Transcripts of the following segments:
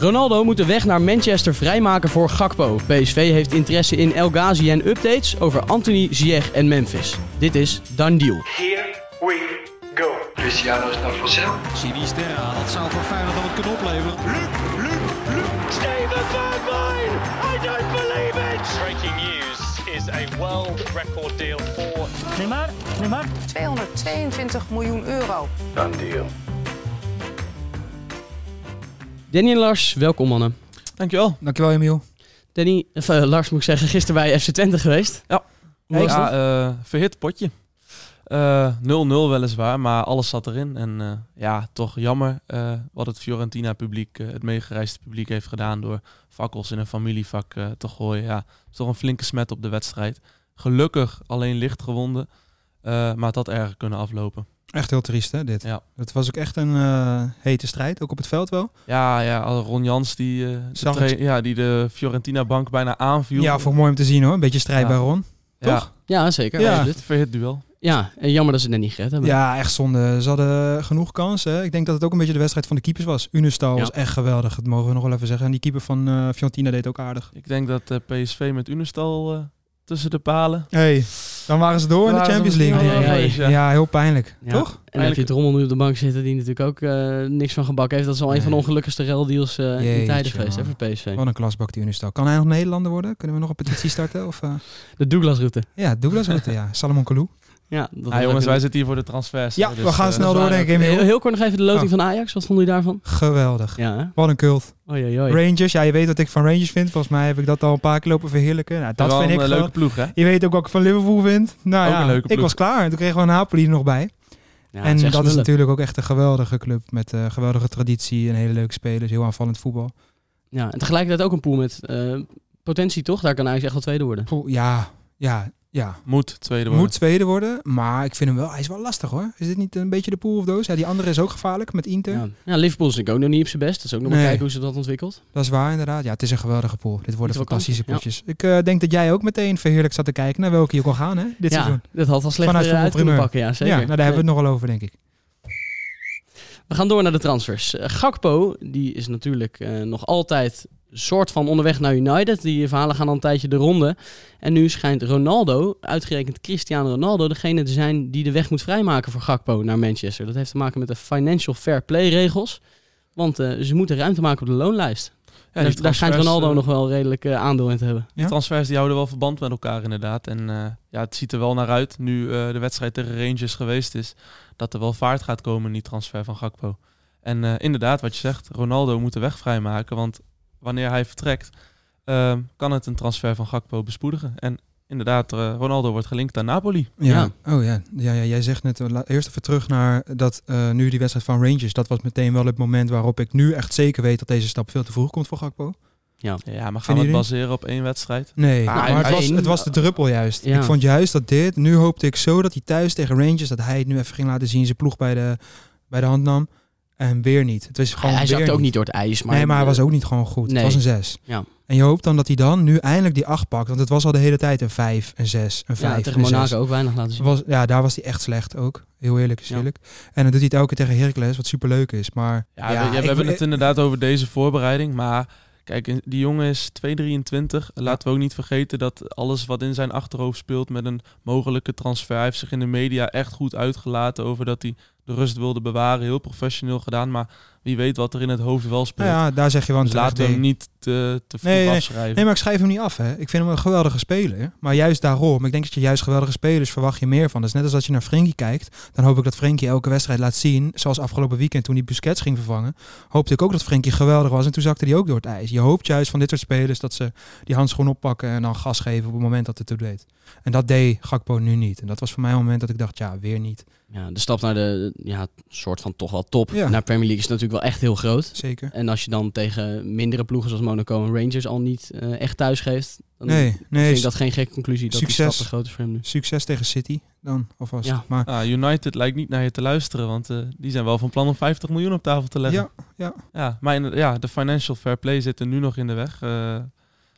Ronaldo moet de weg naar Manchester vrijmaken voor Gakpo. PSV heeft interesse in El Ghazi en updates over Anthony, Ziyech en Memphis. Dit is Done Deal. Here we go. Cristiano is naar Marcel. Sinisterra, dat zou voor Feyenoord dan het kunnen opleveren. Luc, Luc, Luc. Steven Bergwijn! I don't believe it! Breaking news is a world record deal for Neymar, Neymar. 222 miljoen euro. Done deal. Danny en Lars, welkom mannen. Dankjewel. Dankjewel, Emiel. Danny, of, eh, Lars moet ik zeggen, gisteren bij FC Twente geweest. Ja. Hoe was ja, dat? eh, verhit potje. Eh, 0-0 weliswaar, maar alles zat erin. En eh, ja, toch jammer eh, wat het Fiorentina-publiek, eh, het meegereisde publiek, heeft gedaan door fakkels in een familievak eh, te gooien. Ja, is toch een flinke smet op de wedstrijd. Gelukkig alleen licht gewonden, eh, maar het had erger kunnen aflopen. Echt heel triest, hè, dit. Ja. Het was ook echt een eh, hete strijd, ook op het veld wel. Ja, ja al Ron Jans die, eh, de, het. ja, die de Fiorentina-bank bijna aanviel. Ja, ik mooi om te zien hoor. Een beetje strijd Ja. bij Ron. Ja, toch? Ja, zeker. Ja. absoluut. verhit duel. Ja, en jammer dat ze het net niet gered hebben. Ja, echt zonde. Ze hadden genoeg kansen. hè. Ik denk dat het ook een beetje de wedstrijd van de keepers was. Unestal Ja. was echt geweldig, dat mogen we nog wel even zeggen. En die keeper van eh Fiorentina deed ook aardig. Ik denk dat eh, PSV met Unestal tussen de palen. hey, dan waren ze door in de Champions League. Ja, heel pijnlijk. Ja. Toch? En dan heb je Drommel nu op de bank zitten die natuurlijk ook eh, niks van gebakken heeft. Dat is al een van de ongelukkigste reldeals eh in tijden geweest hè, voor PSV. Wat een klasbak die Unestal. Kan hij nog Nederlander worden? Kunnen we nog een petitie starten? Of, eh? De Douglas-route. Ja, Douglas route, ja. Salomon Kalou. Ja, dat jongens, wij zitten hier voor de transfers. Ja, we dus, gaan eh, snel door, denk ik. Heel, kort nog even de loting Oh. van Ajax. Wat vonden jullie daarvan? Geweldig. Ja? Wat een cult. Oei, oei, oei. Rangers, ja, je weet wat ik van Rangers vind. Volgens mij heb ik dat al een paar keer lopen verheerlijken. Nou, dat Wel vind ik een wel. leuke ploeg, hè? Je weet ook wat ik van Liverpool vind. Nou Ook ja, een leuke ik ploeg. was klaar. Toen kregen we Napoli er nog bij. Ja, en dat is natuurlijk ook echt een geweldige club. Met eh, geweldige traditie en hele leuke spelers. Heel aanvallend voetbal. Ja, en tegelijkertijd ook een pool met eh, potentie, toch? Daar kan Ajax echt wel tweede worden. Ja, ja, ja. Moet tweede worden. Moet tweede worden. Maar ik vind hem wel, hij is wel lastig hoor. Is dit niet een beetje de pool of doos? Ja, die andere is ook gevaarlijk met Inter. Ja. ja, Liverpool is natuurlijk ook nog niet op zijn best. Dat is ook nog maar Nee. kijken hoe ze dat ontwikkelt. Dat is waar inderdaad. Ja, het is een geweldige pool. Dit worden fantastische potjes. Ik eh, denk dat jij ook meteen verheerlijk zat te kijken naar welke je kon gaan hè, dit ja, seizoen. dat had wel slecht Vanuit uit kunnen voetbalprimeur. pakken. Ja, zeker. Ja, nou, daar hebben we het nogal over denk ik. We gaan door naar de transfers. Eh, Gakpo, die is natuurlijk eh, nog altijd soort van onderweg naar United. Die verhalen gaan al een tijdje de ronde. En nu schijnt Ronaldo, uitgerekend Cristiano Ronaldo, degene te zijn die de weg moet vrijmaken voor Gakpo naar Manchester. Dat heeft te maken met de financial fair play regels. Want eh, ze moeten ruimte maken op de loonlijst. Ja, daar, schijnt Ronaldo eh, nog wel redelijk eh, aandeel in te hebben. Die Ja? transfers die houden wel verband met elkaar inderdaad. En eh, ja, het ziet er wel naar uit, nu eh, de wedstrijd tegen Rangers geweest is, dat er wel vaart gaat komen in die transfer van Gakpo. En eh, inderdaad, wat je zegt, Ronaldo moet de weg vrijmaken. Want wanneer hij vertrekt, eh, kan het een transfer van Gakpo bespoedigen. En inderdaad, eh, Ronaldo wordt gelinkt aan Napoli. Ja. Oh ja. Ja, ja, jij zegt net, eh, eerst even terug naar dat eh, nu die wedstrijd van Rangers. Dat was meteen wel het moment waarop ik nu echt zeker weet dat deze stap veel te vroeg komt voor Gakpo. Ja. Ja, maar gaan we het baseren op één wedstrijd? Nee, Maar maar, het, was, het was de druppel juist. Ja. Ik vond juist dat dit, nu hoopte ik zo dat hij thuis tegen Rangers, dat hij het nu even ging laten zien, zijn ploeg bij de, bij de hand nam. En weer niet. Het was gewoon hij weer zakte ook niet door het ijs. Maar, nee, maar hij was ook niet gewoon goed. nee. Het was een 6. Ja. En je hoopt dan dat hij dan nu eindelijk die 8 pakt. Want het was al de hele tijd een 5, een 6, een 5, ja, tegen een 6. Monaco ook weinig laten zien. Was, ja, daar was hij echt slecht ook. Heel eerlijk is Ja. eerlijk. En dan doet hij het elke keer tegen Heracles, wat superleuk is. Maar Ja, we, ja, we hebben het inderdaad over deze voorbereiding. Maar kijk, in- die jongen is 2,23. Laten we ook niet vergeten dat alles wat in zijn achterhoofd speelt met een mogelijke transfer. Hij heeft zich in de media echt goed uitgelaten over dat hij de rust wilde bewaren. Heel professioneel gedaan. Maar wie weet wat er in het hoofd wel speelt. ja, daar zeg je wel dus we hem nee. niet te, te vroeg Nee, nee. afschrijven. Nee, maar ik schrijf hem niet af. Hè. Ik vind hem een geweldige speler. Maar juist daarom, ik denk dat je juist geweldige spelers verwacht je meer van. Dat is net als als je naar Frenkie kijkt. Dan hoop ik dat Frenkie elke wedstrijd laat zien. Zoals afgelopen weekend toen hij Busquets ging vervangen. Hoopte ik ook dat Frenkie geweldig was. En toen zakte hij ook door het ijs. Je hoopt juist van dit soort spelers dat ze die handschoen oppakken. En dan gas geven op het moment dat het toe deed. En dat deed Gakpo nu niet. En dat was voor mij een moment dat ik dacht, ja, weer niet. Ja, de stap naar de ja, soort van toch wel top. Ja. Naar Premier League is natuurlijk wel echt heel groot. Zeker. En als je dan tegen mindere ploegen zoals Monaco en Rangers al niet eh, echt thuis geeft, dan Nee, nee. vind ik dat geen gekke conclusie dat Succes. stap te groot is voor hem nu. Succes tegen City dan, alvast. Ja. Maar Ah, United lijkt niet naar je te luisteren, want eh, die zijn wel van plan om 50 miljoen op tafel te leggen. ja, ja. Ja, maar in- ja, de financial fair play zit er nu nog in de weg. Eh,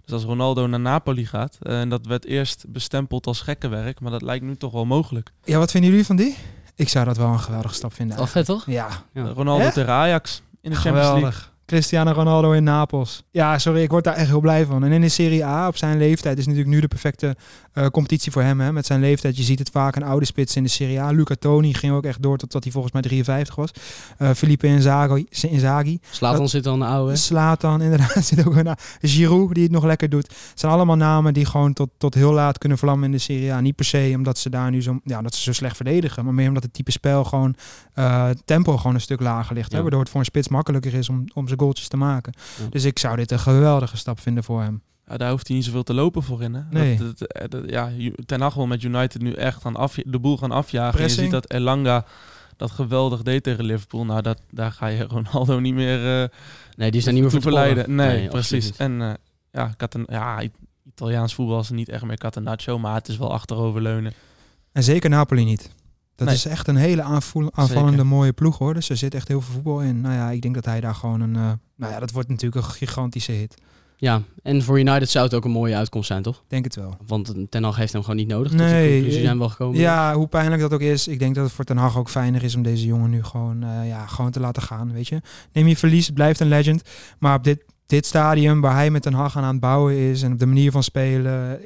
dus als Ronaldo naar Napoli gaat, en dat werd eerst bestempeld als gekkenwerk, maar dat lijkt nu toch wel mogelijk. ja, wat vinden jullie van die? Ik zou dat wel een geweldige stap vinden. Wel vet toch? Ja, Ja. Ronaldo Echt? tegen Ajax in de Champions League. Cristiano Ronaldo in Napels. Ja, sorry, ik word daar echt heel blij van. En in de Serie A, op zijn leeftijd, is natuurlijk nu de perfecte eh, competitie voor hem. Hè? Met zijn leeftijd, je ziet het vaak, een oude spits in de Serie A. Luca Toni ging ook echt door totdat hij volgens mij 53 was. Uh, Felipe Inzaghi. Inzaghi. Slatan zit al een oude. Slatan, inderdaad, zit ook een Giroud, die het nog lekker doet. Het zijn allemaal namen die gewoon tot, tot heel laat kunnen vlammen in de Serie A. Niet per se omdat ze daar nu zo, ja, dat ze zo slecht verdedigen, maar meer omdat het type spel gewoon uh, tempo gewoon een stuk lager ligt. Ja. Hè? Waardoor het voor een spits makkelijker is om, om zijn goaltjes te maken. Ja. Dus ik zou dit een geweldige stap vinden voor hem. Ja, daar hoeft hij niet zoveel te lopen voor in. Hè? Nee. Dat, dat, dat, ja, Ten Hag wil met United nu echt gaan af, de boel gaan afjagen. Pressing. Je ziet dat Elanga dat geweldig deed tegen Liverpool. Nou, dat, daar ga je Ronaldo niet meer uh, Nee, die is daar niet meer voor verleiden. Nee, nee, precies. En uh, ja, Caten ja, Italiaans voetbal is niet echt meer Catenaccio, maar het is wel achteroverleunen. En zeker Napoli niet. Dat nee. is echt een hele aanvallende Zeker. mooie ploeg hoor. Dus er zit echt heel veel voetbal in. Nou ja, ik denk dat hij daar gewoon een... Uh, nou ja, dat wordt natuurlijk een gigantische hit. Ja, en voor United zou het ook een mooie uitkomst zijn, toch? Denk het wel. Want Ten Hag heeft hem gewoon niet nodig. Nee. Dus zijn wel gekomen. Ja, hoe pijnlijk dat ook is. Ik denk dat het voor Ten Hag ook fijner is om deze jongen nu gewoon, uh, ja, gewoon te laten gaan, weet je. Neem je verlies, het blijft een legend. Maar op dit, dit stadium waar hij met Ten Hag aan, aan het bouwen is en op de manier van spelen,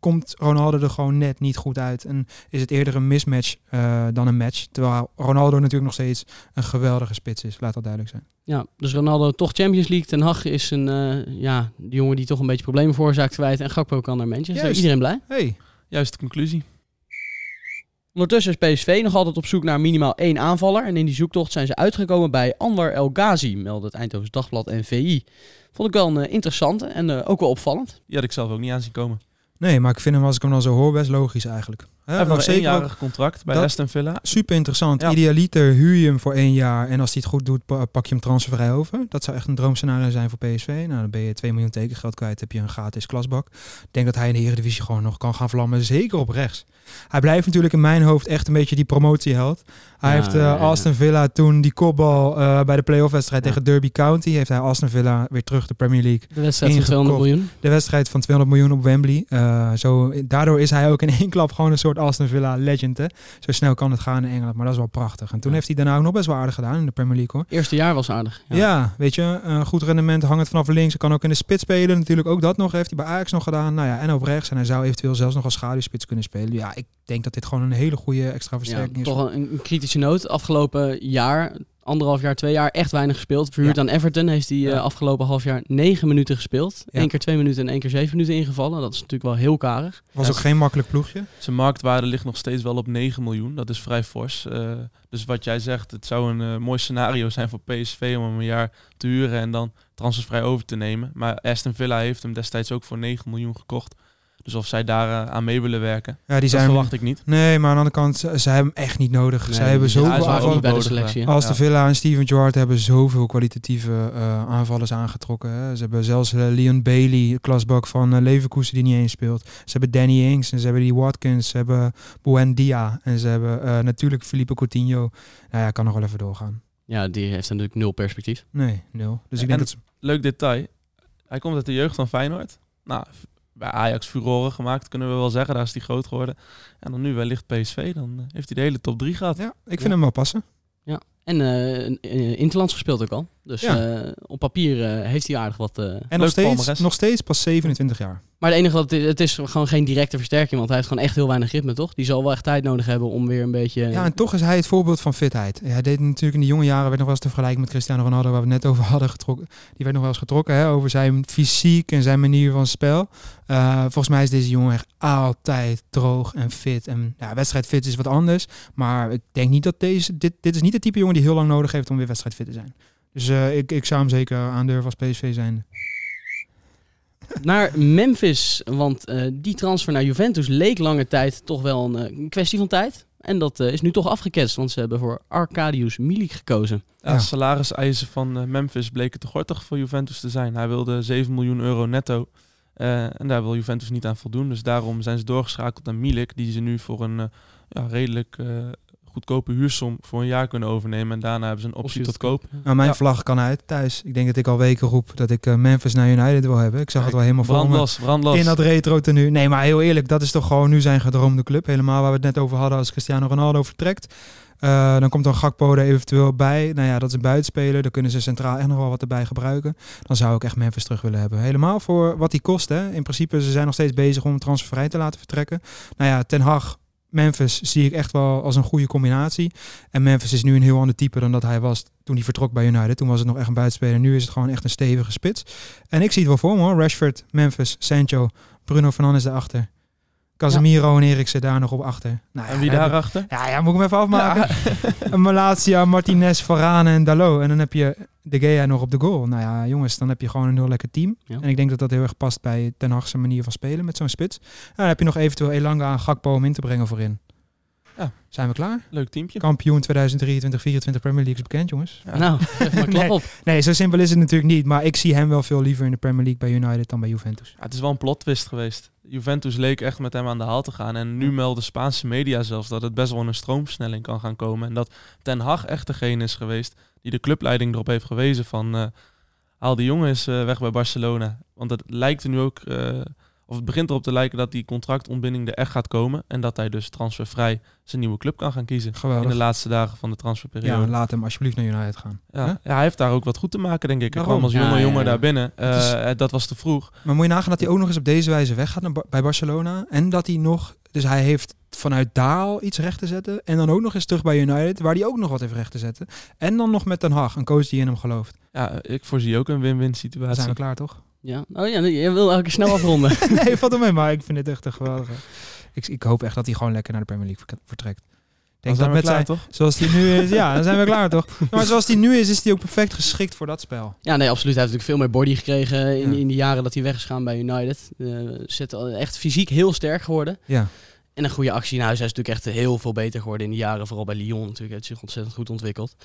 komt Ronaldo er gewoon net niet goed uit. En is het eerder een mismatch uh, dan een match. Terwijl Ronaldo natuurlijk nog steeds een geweldige spits is, laat dat duidelijk zijn. Ja, dus Ronaldo toch Champions League. Ten Hag is een uh, ja, die jongen die toch een beetje problemen veroorzaakt kwijt. En Gakpo kan naar Manchester. Juist. Iedereen blij? Hey. Juist de conclusie. Ondertussen is PSV nog altijd op zoek naar minimaal één aanvaller. En in die zoektocht zijn ze uitgekomen bij Anwar El Ghazi, meldde het Eindhoven Dagblad en VI. Vond ik wel een uh, interessante en uh, ook wel opvallend. Die had ik zelf ook niet aan zien komen. Nee, maar ik vind hem als ik hem dan zo hoor best logisch eigenlijk. Hij heeft nog een eenjarig contract bij Aston Villa. Super interessant. Ja. Idealiter huur je hem voor één jaar. En als hij het goed doet, pak je hem transfervrij over. Dat zou echt een droomscenario zijn voor PSV. Nou, dan ben je 2 miljoen tekengeld kwijt. Heb je een gratis klasbak. Ik denk dat hij in de Eredivisie gewoon nog kan gaan vlammen. Zeker op rechts. Hij blijft natuurlijk in mijn hoofd echt een beetje die promotieheld. Hij ja, heeft uh, ja, Aston Villa toen die kopbal uh, bij de playoff wedstrijd tegen Derby County. Heeft hij Aston Villa weer terug de Premier League. De wedstrijd van 200 miljoen. De wedstrijd van 200 miljoen op Wembley. Uh, zo, daardoor is hij ook in één klap gewoon een soort Aston Villa legend. Hè? Zo snel kan het gaan in Engeland, maar dat is wel prachtig. En toen heeft hij daarna ook nog best wel aardig gedaan in de Premier League hoor. Eerste jaar was aardig. Ja, ja weet je, goed rendement hangend vanaf links. Hij kan ook in de spits spelen. Natuurlijk ook dat nog. Heeft hij bij Ajax nog gedaan. Nou ja, en op rechts. En hij zou eventueel zelfs nog als schaduwspits kunnen spelen. Ja, ik denk dat dit gewoon een hele goede extra versterking ja, is. Toch een, een kritische noot. Afgelopen jaar, anderhalf jaar, twee jaar, echt weinig gespeeld. Verhuurd ja. aan Everton heeft hij ja. uh, afgelopen half jaar negen minuten gespeeld. Ja. Eén keer twee minuten en één keer zeven minuten ingevallen. Dat is natuurlijk wel heel karig. Was ook geen makkelijk ploegje. Zijn marktwaarde ligt nog steeds wel op 9 miljoen. Dat is vrij fors. Uh, dus wat jij zegt, het zou een uh, mooi scenario zijn voor PSV om hem een jaar te huren en dan transfervrij over te nemen. Maar Aston Villa heeft hem destijds ook voor 9 miljoen gekocht. Dus of zij daar uh, aan mee willen werken, ja, die dat zijn, verwacht ik niet. Nee, maar aan de andere kant, ze, ze hebben hem echt niet nodig. Nee, zij hebben zoveel selectie. Als de Villa en Steven Gerrard hebben zoveel kwalitatieve uh, aanvallers aangetrokken. Hè. Ze hebben zelfs uh, Leon Bailey, klasbak van uh, Leverkusen, die niet eens speelt. Ze hebben Danny Ings en ze hebben die Watkins. Ze hebben Buendia en ze hebben natuurlijk Felipe Coutinho. Nou ja, kan nog wel even doorgaan. Ja, die heeft natuurlijk nul perspectief. Nee, nul. Dus ik denk dat ze... Leuk detail. Hij komt uit de jeugd van Feyenoord. Nou, bij Ajax furoren gemaakt, kunnen we wel zeggen. Daar is hij groot geworden. En dan nu wellicht PSV, dan uh, heeft hij de hele top 3 gehad. Ja, ik vind ja. hem wel passen. Ja, en uh, Interlands gespeeld ook al. Dus ja. uh, op papier heeft hij aardig wat. en nog steeds, nog steeds pas 27 jaar. Maar het enige wat het is, het is gewoon geen directe versterking, want hij heeft gewoon echt heel weinig ritme, toch? Die zal wel echt tijd nodig hebben om weer een beetje. Ja, en toch is hij het voorbeeld van fitheid. Hij deed natuurlijk in de jonge jaren, werd nog wel eens te vergelijken met Cristiano Ronaldo, waar we het net over hadden getrokken. Die werd nog wel eens getrokken hè, over zijn fysiek en zijn manier van spel. Uh, volgens mij is deze jongen echt altijd droog en fit. En ja, wedstrijdfit is wat anders. Maar ik denk niet dat deze. Dit, dit is niet de type jongen die heel lang nodig heeft om weer wedstrijdfit te zijn. Dus uh, ik, ik zou hem zeker aandurven als PSV zijn. Naar Memphis, want uh, die transfer naar Juventus leek lange tijd toch wel een, uh, een kwestie van tijd. En dat uh, is nu toch afgeketst, want ze hebben voor Arkadiusz Milik gekozen. Ja, ja. salariseisen van Memphis bleken te gortig voor Juventus te zijn. Hij wilde 7 miljoen euro netto. en daar wil Juventus niet aan voldoen. Dus daarom zijn ze doorgeschakeld naar Milik, die ze nu voor een ja, redelijk goedkope huursom voor een jaar kunnen overnemen. En daarna hebben ze een optie, tot koop. Nou, mijn Ja. vlag kan uit thuis. Ik denk dat ik al weken roep dat ik eh, Memphis naar United wil hebben. Ik zag het wel helemaal voor me. Brandlos. In dat retro tenue. Nee, maar heel eerlijk, dat is toch gewoon nu zijn gedroomde club. Helemaal waar we het net over hadden als Cristiano Ronaldo vertrekt. Eh, dan komt dan Gakpo er eventueel bij. Nou ja, dat is een buitenspeler. Dan kunnen ze centraal echt nog wel wat erbij gebruiken. Dan zou ik echt Memphis terug willen hebben. Helemaal voor wat die kost. Hè. In principe, ze zijn nog steeds bezig om transfervrij te laten vertrekken. Nou ja, Ten Hag, Memphis zie ik echt wel als een goede combinatie. En Memphis is nu een heel ander type dan dat hij was toen hij vertrok bij United. Toen was het nog echt een buitenspeler. Nu is het gewoon echt een stevige spits. En ik zie het wel voor me hoor. Rashford, Memphis, Sancho, Bruno Fernandes daarachter. Casemiro en Eriksen daar nog op achter. Nou, ja, En wie daarachter? Ja, ja, moet ik hem even afmaken. Een Malatia, Martinez, Varane en Dalot. En dan heb je De Gea nog op de goal. Nou ja, jongens, dan heb je gewoon een heel lekker team. Ja. En ik denk dat dat heel erg past bij Ten Hag's manier van spelen met zo'n spits. En dan heb je nog eventueel Elanga en Gakpo om in te brengen voorin. Ja. Zijn we klaar? Leuk teampje. Kampioen 2023-24 Premier League is bekend, jongens. Ja. Nou, maar klap Nee. op. Nee, zo simpel is het natuurlijk niet. Maar ik zie hem wel veel liever in de Premier League bij United dan bij Juventus. Ja, het is wel een plot twist geweest. Juventus leek echt met hem aan de haal te gaan. En nu melden Spaanse media zelfs dat het best wel een stroomversnelling kan gaan komen. En dat Ten Hag echt degene is geweest die de clubleiding erop heeft gewezen van... eh, haal die jongen eens eh, weg bij Barcelona. Want het lijkt er nu ook... eh, of het begint erop te lijken dat die contractontbinding er echt gaat komen. En dat hij dus transfervrij zijn nieuwe club kan gaan kiezen. In Geweldig. de laatste dagen van de Ja, transferperiode. laat hem alsjeblieft naar United gaan. Ja, ja, hij heeft daar ook wat goed te maken, denk ik. Kwam als Ja, jonge ja, jongen ja. daar binnen. Is- Eh, dat was te vroeg. Maar moet je nagaan dat hij ook nog eens op deze wijze weggaat naar Bar- bij Barcelona. En dat hij nog... Dus hij heeft vanuit daar al iets recht te zetten. En dan ook nog eens terug bij United, waar hij ook nog wat heeft recht te zetten. En dan nog met Ten Hag, een coach die in hem gelooft. Ja, ik voorzie ook een win-win Dan situatie. zijn we klaar, toch? Ja. Oh ja, je wil elke keer snel afronden. nee, valt er mee, maar ik vind het echt een geweldige. Ik, ik hoop echt dat hij gewoon lekker naar de Premier League vertrekt. Dan denk zijn dat we met klaar, zijn, toch? zoals hij nu is, ja, dan zijn we klaar, toch? Maar zoals hij nu is, is hij ook perfect geschikt voor dat spel. Ja, nee, absoluut. Hij heeft natuurlijk veel meer body gekregen in, Ja. in de jaren dat hij weg is gegaan bij United. Eh zit al echt fysiek heel sterk geworden. Ja. En een goede actie in huis. Hij is natuurlijk echt heel veel beter geworden in die jaren. Vooral bij Lyon natuurlijk. Heeft zich ontzettend goed ontwikkeld.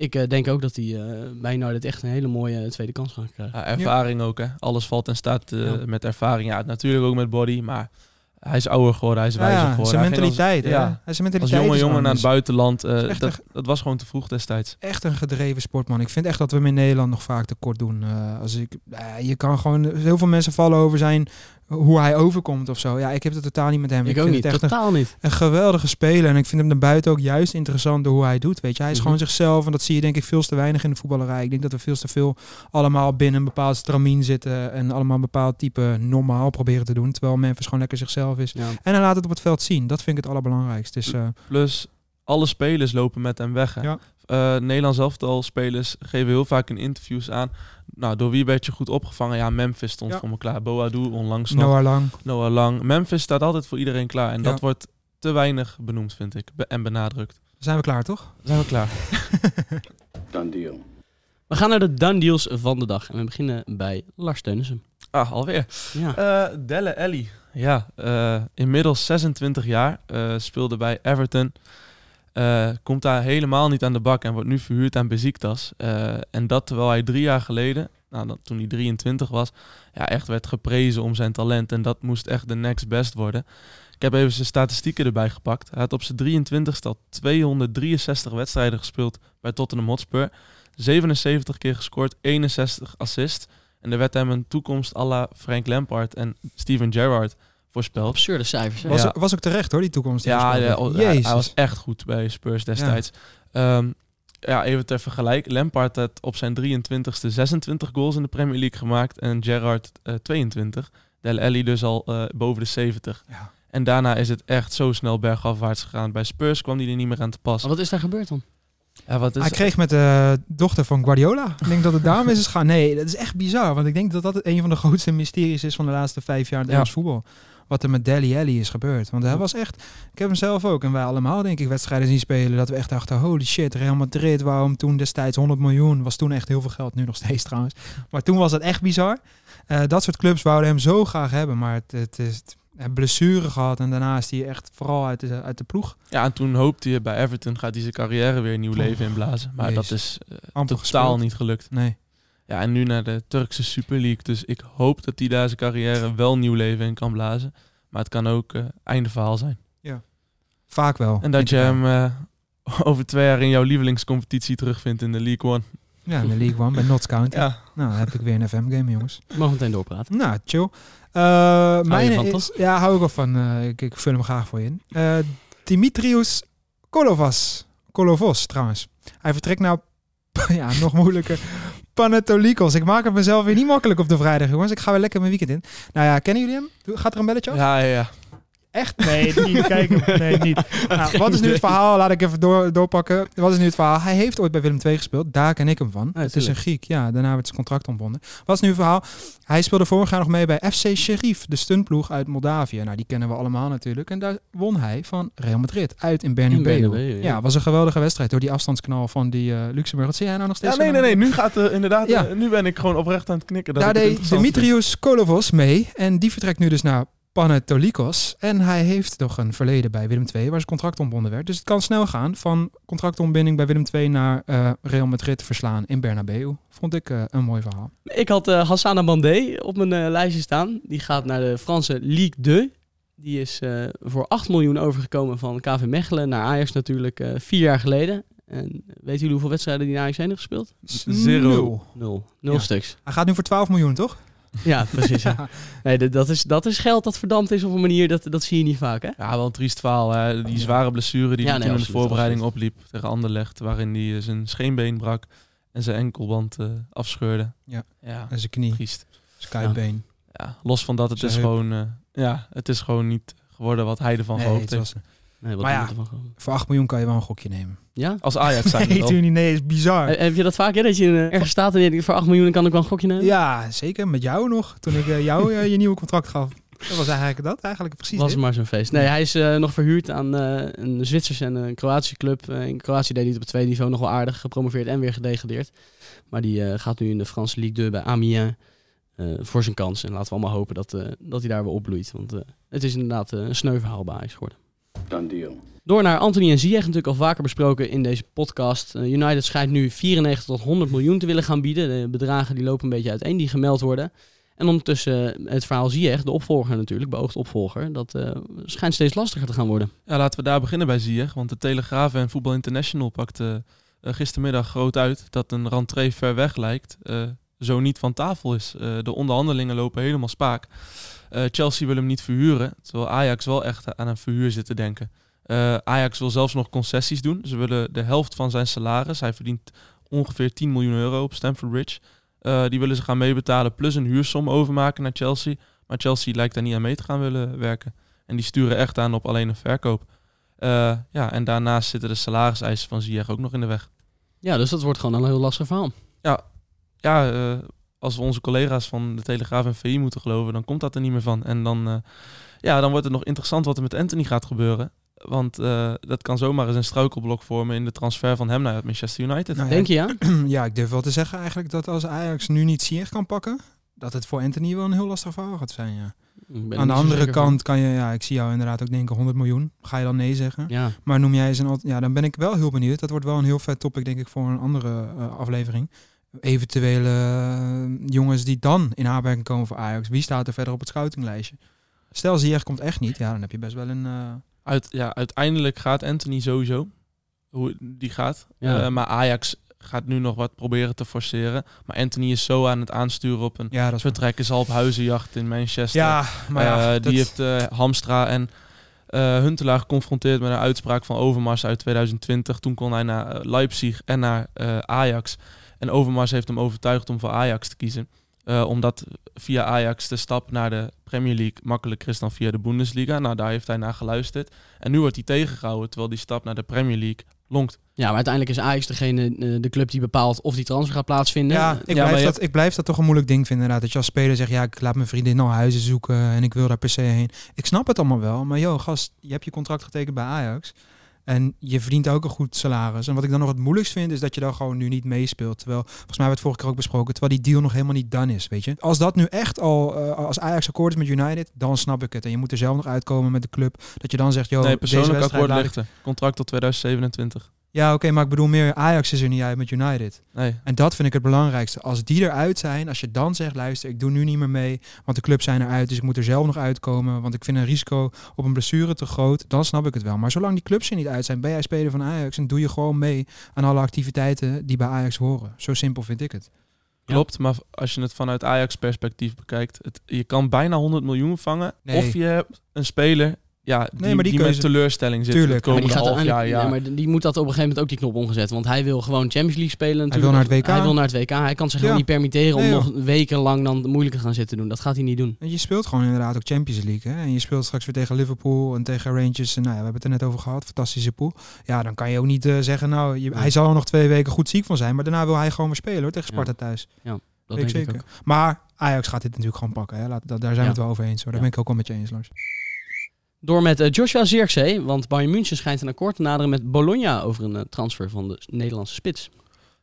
Ik eh, denk ook dat hij eh, bij United echt een hele mooie eh, tweede kans gaat krijgen. Ja, ervaring ook, hè. Alles valt en staat eh, Ja. met ervaring. Ja, natuurlijk ook met body, maar hij is ouder geworden, hij is Ja, wijzer geworden. zijn als- mentaliteit, hè? ja, Hij is zijn als mentaliteit jonge jongen naar het buitenland, eh, dat, een- dat was gewoon te vroeg destijds. echt een gedreven sportman. Ik vind echt dat we hem in Nederland nog vaak tekort doen. Eh, als ik, je kan gewoon, heel veel mensen vallen over zijn, hoe hij overkomt of zo. Ja, ik heb het totaal niet met hem. ik, ook vind niet, het echt een, totaal niet. een geweldige speler. En ik vind hem naar buiten ook juist interessant door hoe hij doet. Weet je, hij is Mhm. gewoon zichzelf. En dat zie je denk ik veel te weinig in de voetballerij. Ik denk dat we veel te veel allemaal binnen een bepaald stramien zitten. En allemaal een bepaald type normaal proberen te doen. Terwijl Memphis gewoon lekker zichzelf is. Ja. En hij laat het op het veld zien. Dat vind ik het allerbelangrijkste. Dus eh, Plus, alle spelers lopen met hem weg. Hè. Ja. Eh, Nederlands elftal spelers geven heel vaak in interviews aan. Nou, door wie werd je goed opgevangen? Ja, Memphis stond Ja. voor me klaar. Boadu onlangs nog. Noah Lang. Noah Lang. Memphis staat altijd voor iedereen klaar. En Ja. dat wordt te weinig benoemd, vind ik. Be- en benadrukt. Dan zijn we klaar, toch? Dan zijn we klaar. We gaan naar de done deals van de dag. En we beginnen bij Lars Teunissen. Ah, alweer. Ja. Eh Delle Alli. Ja, eh, inmiddels 26 jaar. eh, speelde bij Everton. Eh, komt daar helemaal niet aan de bak en wordt nu verhuurd aan Besiktas. Eh, en dat terwijl hij drie jaar geleden, nou, dat, toen hij 23 was, ja, echt werd geprezen om zijn talent. En dat moest echt de next best worden. Ik heb even zijn statistieken erbij gepakt. Hij had op zijn 23ste al 263 wedstrijden gespeeld bij Tottenham Hotspur. 77 keer gescoord, 61 assist. En er werd hem een toekomst à la Frank Lampard en Steven Gerrard voorspeld. Absurde cijfers. hè? Was, Ja. ook, was ook terecht hoor, die toekomst. die Ja, voorspeld ja, hij, was echt goed bij Spurs destijds. Ja, ja even ter vergelijk. Lampard had op zijn 23ste 26 goals in de Premier League gemaakt en Gerrard eh, 22. Del Alli dus al eh, boven de 70. Ja. En daarna is het echt zo snel bergafwaarts gegaan. Bij Spurs kwam hij er niet meer aan te pas. Maar wat is daar gebeurd dan? Ja, wat is Hij kreeg met de dochter van Guardiola. Ik denk dat het daarom is gegaan. Nee, dat is echt bizar. Want ik denk dat dat een van de grootste mysteries is van de laatste vijf jaar in het Ja. Engels voetbal. Wat er met Deli Alli is gebeurd. Want hij was echt... Ik heb hem zelf ook. En wij allemaal denk ik wedstrijden zien spelen. Dat we echt dachten, holy shit, Real Madrid. Waarom toen destijds 100 miljoen. Was toen echt heel veel geld. Nu nog steeds trouwens. Maar toen was het echt bizar. Eh, dat soort clubs wouden hem zo graag hebben. Maar het, het is... Blessure gehad en daarna is hij echt vooral uit de, uit de ploeg. Ja, en toen hoopte hij bij Everton gaat hij zijn carrière weer een nieuw leven inblazen. Maar dat is eh, totaal gespeeld. niet gelukt. Nee. Ja, en nu naar de Turkse Super League. Dus ik hoop dat hij daar zijn carrière wel nieuw leven in kan blazen. Maar het kan ook eh einde verhaal zijn. Vaak wel. En dat je hem eh, over twee jaar in jouw lievelingscompetitie terugvindt in de League One. Ja, in de League One bij Notts County. Ja, Nou, dan heb ik weer een FM-game, jongens. Ik mag meteen doorpraten. Nou, chill. Uh, mijn is? Ja, hou ik wel van. Uh, ik, ik vul hem graag voor je in. Uh, Dimitrios Kolovas. Kolovos, trouwens. Hij vertrekt nou... ja, nog moeilijker. Panetolikos. Ik maak het mezelf weer niet makkelijk op de vrijdag, jongens. Ik ga weer lekker mijn weekend in. Nou ja, kennen jullie hem? Gaat er een belletje af? ja, ja. ja. Echt? Nee, niet kijken. Nee, niet. Nou, wat is nu het verhaal? Laat ik even door, doorpakken. Wat is nu het verhaal? Hij heeft ooit bij Willem II gespeeld. Daar ken ik hem van. Ja, het is een. Griek. Ja, daarna werd zijn contract ontbonden. Wat is nu het verhaal? Hij speelde vorig jaar nog mee bij FC Sheriff, de stuntploeg uit Moldavië. Nou, die kennen we allemaal natuurlijk. En daar won hij van Real Madrid uit in Bernabeu. Ja. ja. was een geweldige wedstrijd door die afstandsknal van die eh, Luxemburg. Wat zie jij nou nog steeds? Ja, nee, nee, nee. Nu gaat uh, inderdaad. Ja. uh, nu ben ik gewoon oprecht aan het knikken. Dat Daar deed. Dimitrios Kolovos mee. En die vertrekt nu dus naar Panetolikos. En hij heeft toch een verleden bij Willem II waar zijn contract ontbonden werd. Dus het kan snel gaan van contractontbinding bij Willem II naar eh, Real Madrid verslaan in Bernabeu. Vond ik eh, een mooi verhaal. Ik had uh, Hassana Bandé op mijn uh, lijstje staan. Die gaat naar de Franse Ligue 2. Die is uh, voor 8 miljoen overgekomen van KV Mechelen naar Ajax natuurlijk uh, vier jaar geleden. En weten jullie hoeveel wedstrijden die naar Ajax heen heeft gespeeld? Zero. Nul. Nul. Nul Ja. stuks. Hij gaat nu voor 12 miljoen, toch? Ja, precies. ja. Nee, dat is, dat is geld dat verdampt is op een manier, dat, dat zie je niet vaak, hè? Ja, wel een triest verhaal. Hè. Die zware blessure die Ja, hij nee, toen in de absoluut, voorbereiding opliep tegen Anderlecht. Waarin hij eh, zijn scheenbeen brak en zijn enkelband eh, afscheurde. Ja. ja, En zijn knie, triest. skypebeen. Ja, los van dat, het Zijn is heup. gewoon... eh, ja, het is gewoon niet geworden wat hij ervan Nee, gehoopt heeft. Nee, wat Maar ja. voor 8 miljoen kan je wel een gokje nemen. Ja? Als Ajax zijn Nee, niet. Nee, is bizar. Eh, Heb je dat vaak, hè? Dat je eh, ergens staat en je denkt, voor 8 miljoen kan ik wel een gokje nemen? Ja, zeker. Met jou nog. Toen ik eh, jou je nieuwe contract gaf. Dat was eigenlijk dat. Eigenlijk precies was dit. maar zo'n feest. Nee, hij is nog verhuurd aan eh, een Zwitserse en een Kroatische club. In Kroatië deed hij het op het tweede niveau nog wel aardig. Gepromoveerd en weer gedegradeerd. Maar die eh, gaat nu in de Franse Ligue 2 bij Amiens eh, voor zijn kans. En laten we allemaal hopen dat, eh, dat hij daar weer opbloeit. Want eh, het is inderdaad een sneu verhaal bij Ajax geworden. Door naar Anthony en Ziyech, natuurlijk al vaker besproken in deze podcast. Eh, United schijnt nu 94 tot 100 miljoen te willen gaan bieden. De bedragen die lopen een beetje uiteen, die gemeld worden. En ondertussen eh, het verhaal Ziyech, de opvolger natuurlijk, beoogd opvolger, dat eh, schijnt steeds lastiger te gaan worden. Ja, laten we daar beginnen bij Ziyech. Want de Telegraaf en Voetbal International pakte eh, gistermiddag groot uit dat een rentree ver weg lijkt. zo niet van tafel is. De onderhandelingen lopen helemaal spaak. Chelsea wil hem niet verhuren, terwijl Ajax wel echt aan een verhuur zit te denken. Eh, Ajax wil zelfs nog concessies doen. Ze willen de helft van zijn salaris. Hij verdient ongeveer 10 miljoen euro op Stamford Bridge. Eh, die willen ze gaan meebetalen plus een huursom overmaken naar Chelsea. Maar Chelsea lijkt daar niet aan mee te gaan willen werken. En die sturen echt aan op alleen een verkoop. Eh, ja, en daarnaast zitten de salariseisen van Ziyech ook nog in de weg. Ja, dus dat wordt gewoon een heel lastig verhaal. Ja, eh, als we onze collega's van de Telegraaf en VI moeten geloven, dan komt dat er niet meer van. En dan, ja, dan wordt het nog interessant wat er met Anthony gaat gebeuren. Want eh, dat kan zomaar eens een struikelblok vormen in de transfer van hem naar Manchester United. Nou ja, Denk je ja? ja, ik durf wel te zeggen eigenlijk dat als Ajax nu niet Ziyech kan pakken, dat het voor Anthony wel een heel lastig verhaal gaat zijn. Ja. Aan de andere van. kant kan je, ja, ik zie jou inderdaad ook denken 100 miljoen. Ga je dan nee zeggen? Ja, Maar noem jij eens een, ja, dan ben ik wel heel benieuwd. Dat wordt wel een heel vet topic denk ik voor een andere eh, aflevering. Eventuele eh, jongens die dan in aanmerking komen voor Ajax. Wie staat er verder op het scoutinglijstje? Stel Ziyech komt echt niet, ja, dan heb je best wel een. Uit, ja, uiteindelijk gaat Anthony sowieso. Hoe die gaat. Ja. Eh, maar Ajax gaat nu nog wat proberen te forceren. Maar Anthony is zo aan het aansturen op een ja, dat is vertrek is al op huizenjacht in Manchester. Ja, maar ja, Eh, dat- die heeft eh, Hamstra en Huntelaar geconfronteerd met een uitspraak van Overmars uit 2020. Toen kon hij naar Leipzig en naar Ajax. En Overmars heeft hem overtuigd om voor Ajax te kiezen. Eh, omdat via Ajax de stap naar de Premier League makkelijker is dan via de Bundesliga. Nou, daar heeft hij naar geluisterd. En nu wordt hij tegengehouden, terwijl die stap naar de Premier League longt. ja, maar uiteindelijk is Ajax degene, eh, de club die bepaalt of die transfer gaat plaatsvinden. Ja, ik, Ja, blijf je dat, ik blijf dat toch een moeilijk ding vinden inderdaad. Dat je als speler zegt, ja, ik laat mijn vriendin al huizen zoeken en ik wil daar per se heen. Ik snap het allemaal wel, maar joh, gast, je hebt je contract getekend bij Ajax. En je verdient ook een goed salaris. En wat ik dan nog het moeilijkst vind, is dat je dan gewoon nu niet meespeelt. Terwijl, volgens mij hebben we het vorige keer ook besproken, terwijl die deal nog helemaal niet done is, weet je. Als dat nu echt al, eh, als Ajax akkoord is met United, dan snap ik het. En je moet er zelf nog uitkomen met de club. Dat je dan zegt, joh, nee, deze persoonlijk wedstrijd akkoord lichten. Contract tot 2027. Ja, oké, maar ik bedoel meer Ajax is er niet uit met United. Nee. En dat vind ik het belangrijkste. Als die eruit zijn, als je dan zegt, luister, ik doe nu niet meer mee, want de clubs zijn eruit, dus ik moet er zelf nog uitkomen, want ik vind een risico op een blessure te groot, dan snap ik het wel. Maar zolang die clubs er niet uit zijn, ben jij speler van Ajax en doe je gewoon mee aan alle activiteiten die bij Ajax horen. Zo simpel vind ik het. Klopt, maar als je het vanuit Ajax-perspectief bekijkt, het, je kan bijna 100 miljoen vangen. Nee. Of je hebt een speler ja, die, Nee, maar die die, keuze- met teleurstelling zit. Tuurlijk. die, komende gaat half jaar. Ja. ja, maar die moet dat op een gegeven moment ook die knop omgezet. Want hij wil gewoon Champions League spelen. Hij natuurlijk. wil naar het WK. Hij wil naar het WK. Hij kan zich gewoon Ja. niet permitteren om Nee, nog wekenlang dan moeilijk te gaan zitten doen. Dat gaat hij niet doen. En je speelt gewoon inderdaad ook Champions League. Hè? En je speelt straks weer tegen Liverpool en tegen Rangers. En nou ja, we hebben het er net over gehad. Fantastische pool. Ja, dan kan je ook niet eh, zeggen, nou, je, hij zal er nog twee weken goed ziek van zijn. Maar daarna wil hij gewoon weer spelen hoor, tegen Ja. Sparta thuis. Dat Weet ik denk ik zeker. ook. Maar Ajax gaat dit natuurlijk gewoon pakken. Hè? Laat, dat, daar zijn we Ja. het wel over eens. Hoor. Daar Ja. ben ik ook wel met je eens, Lars. Door met eh, Joshua Zirkzee, want Bayern München schijnt een akkoord te naderen met Bologna over een eh, transfer van de Nederlandse spits.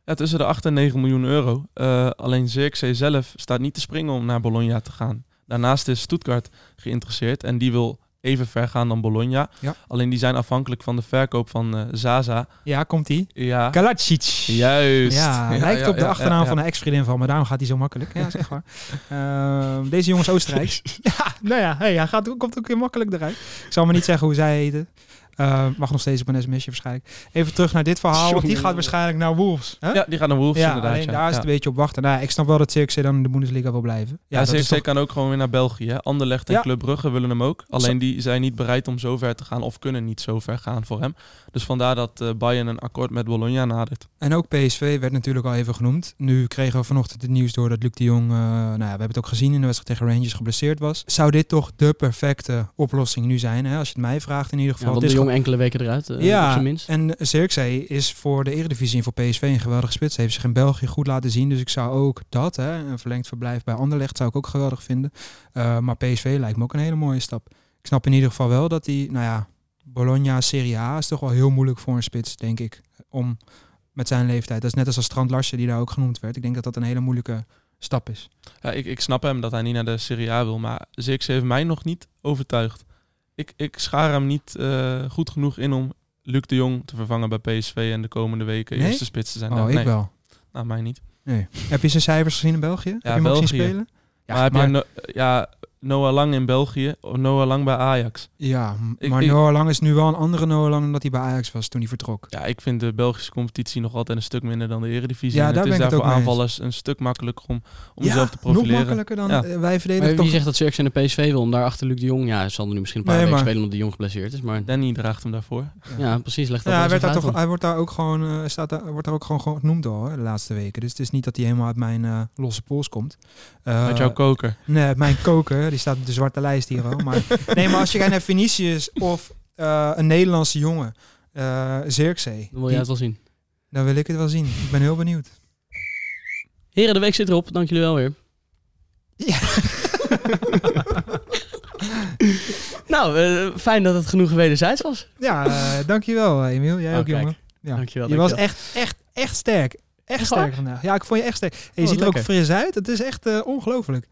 Ja, tussen de 8 en 9 miljoen euro. Eh, alleen Zirkzee zelf staat niet te springen om naar Bologna te gaan. Daarnaast is Stuttgart geïnteresseerd en die wil even ver gaan dan Bologna. Ja. Alleen die zijn afhankelijk van de verkoop van eh, Zaza. Ja, komt ie. Ja, Kalacic. juist. Ja, lijkt ja, op de achternaam ja, ja. van een ex-vriendin van me. Daarom gaat hij zo makkelijk. Ja, zeg maar. Ehm, deze jongen is Oostenrijks. ja, nou ja, hij gaat, komt ook weer makkelijk eruit. Ik zal maar niet zeggen hoe zij heten. Eh, mag nog steeds op een sms'je waarschijnlijk. Even terug naar dit verhaal, want die gaat waarschijnlijk naar Wolves. Hè? Ja, die gaan naar Wolves Ja, inderdaad. alleen ja. daar is ja. het een beetje op wachten. Nou, ja, ik snap wel dat Cirkzee dan in de Bundesliga wil blijven. Ja, toch- kan ook gewoon weer naar België. Hè? Anderlecht en Ja. Club Brugge willen hem ook. Alleen die zijn niet bereid om zo ver te gaan of kunnen niet zo ver gaan voor hem. Dus vandaar dat eh, Bayern een akkoord met Bologna nadert. En ook PSV werd natuurlijk al even genoemd. Nu kregen we vanochtend het nieuws door dat Luc de Jong, eh, nou ja, we hebben het ook gezien in de wedstrijd tegen Rangers, geblesseerd was. Zou dit toch de perfecte oplossing nu zijn? Hè? Als je het mij vraagt in ieder Ja, geval. want Enkele weken eruit, eh, op Ja, zijn minst. en Zirkzee is voor de Eredivisie en voor PSV een geweldige spits. Heeft zich in België goed laten zien. Dus ik zou ook dat, hè, een verlengd verblijf bij Anderlecht, zou ik ook geweldig vinden. Uh, maar PSV lijkt me ook een hele mooie stap. Ik snap in ieder geval wel dat die, nou ja, Bologna Serie A is toch wel heel moeilijk voor een spits, denk ik. Om met zijn leeftijd. Dat is net als, als Strand Larsen, die daar ook genoemd werd. Ik denk dat dat een hele moeilijke stap is. Ja, ik, ik snap hem dat hij niet naar de Serie A wil. Maar Zirkzee heeft mij nog niet overtuigd. Ik, ik schaar hem niet eh, goed genoeg in om Luc de Jong te vervangen bij PSV en de komende weken Nee? eerste spits te zijn. Oh, ik nee, wel. Nou, mij niet. Nee. Heb je zijn cijfers gezien in België? Heb je hem ook zien spelen? Ja, maar heb je ja, Noah Lang in België of Noah Lang bij Ajax? Ja, Ik- maar ik- Noah Lang is nu wel een andere Noah Lang dan dat hij bij Ajax was toen hij vertrok. Ja, ik vind de Belgische competitie nog altijd een stuk minder dan de Eredivisie. Ja, en daar het is ben ik daar het voor aanvallers een stuk makkelijker om, om ja, jezelf te nog profileren. makkelijker dan Ja. eh, wij Maar verdedigen wie toch... zegt dat Zirkzee naar PSV wil om daar achter Luc de Jong? Ja, hij zal er nu misschien een paar Nee, weken maar- spelen omdat de Jong geblesseerd is. Maar Danny draagt hem daarvoor. ja, precies. Leg dat Ja, hij, werd daar toch, uit hij wordt daar ook gewoon, eh, staat daar, wordt daar ook gewoon, gewoon genoemd al hè, de laatste weken. Dus het is niet dat hij helemaal uit mijn eh, losse pols komt. Eh, Met jouw koker. Nee, uit mijn koker. Die staat op de zwarte lijst hier al. Maar, nee, maar als je kijkt naar Vinicius of eh, een Nederlandse jongen, Zirkzee, dan. Wil jij het wel zien. dan wil ik het wel zien. Ik ben heel benieuwd. Heren, de week zit erop. Dank jullie wel weer. Ja. nou, eh, fijn dat het genoeg wederzijds was. Ja, dankjewel Emiel. Jij Oh, ook, kijk. jongen. Ja. Dankjewel, Je was echt, echt, echt sterk. Echt, sterk vandaag. Ja, ik vond je echt sterk. En je Oh, ziet er ook fris uit. Het is echt eh, ongelooflijk.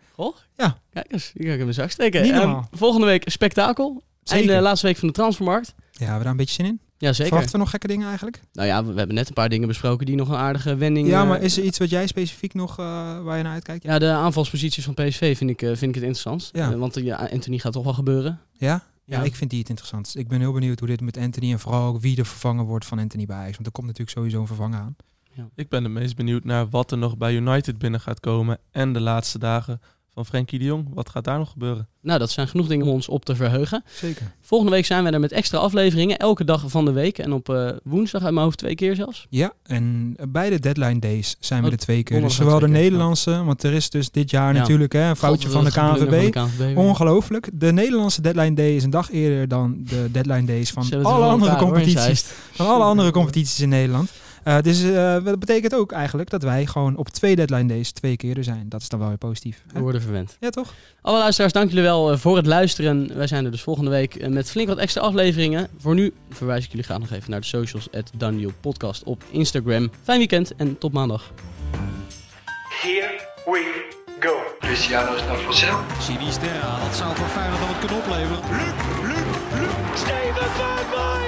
Kijk eens, die kan ik in mijn zak steken. Ehm, volgende week spektakel. Zeker. En de laatste week van de transfermarkt. Ja, hebben we daar een beetje zin in? Ja, zeker. Verwachten we nog gekke dingen eigenlijk? Nou ja, we, we hebben net een paar dingen besproken die nog een aardige wending... Ja, eh, maar is er iets wat jij specifiek nog eh, waar je naar uitkijkt? Ja, de aanvalsposities van PSV vind ik, vind ik het interessant. Ja. Want ja, Anthony gaat toch wel gebeuren. Ja? Ja, Ja. ik vind die het interessant. Ik ben heel benieuwd hoe dit met Anthony en vooral ook wie de vervanger wordt van Anthony bij Ajax. Want er komt natuurlijk sowieso een vervanger aan. Ik ben het meest benieuwd naar wat er nog bij United binnen gaat komen. En de laatste dagen van Frenkie de Jong. Wat gaat daar nog gebeuren? Nou, dat zijn genoeg dingen om ons op te verheugen. Zeker. Volgende week zijn we er met extra afleveringen. Elke dag van de week. En op eh, woensdag uit mijn hoofd twee keer zelfs. Ja, en bij de deadline days zijn we Oh, er twee keer. Dus zowel de Nederlandse, want er is dus dit jaar Ja. natuurlijk hè, een foutje van de KNVB. van de KNVB. Ongelooflijk. De Nederlandse deadline day is een dag eerder dan de deadline days van alle andere competities. Van alle andere competities in Nederland. Eh, dus eh, dat betekent ook eigenlijk dat wij gewoon op twee deadline days twee keer er zijn. Dat is dan wel weer positief. hè? We worden verwend. Ja, toch? Alle luisteraars, dank jullie wel eh, voor het luisteren. Wij zijn er dus volgende week met flink wat extra afleveringen. Voor nu verwijs ik jullie graag nog even naar de socials at Daniel Podcast op Instagram. Fijn weekend en tot maandag. Here we go. Cristiano Snappercel. Sinisterra, dat zou voor Feyenoord dan wat kunnen opleveren. Steven Bergwijn! I don't believe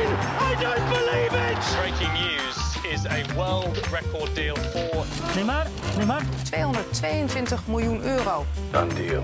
is a world record deal for Neymar, Neymar. 222 miljoen euro. Done deal.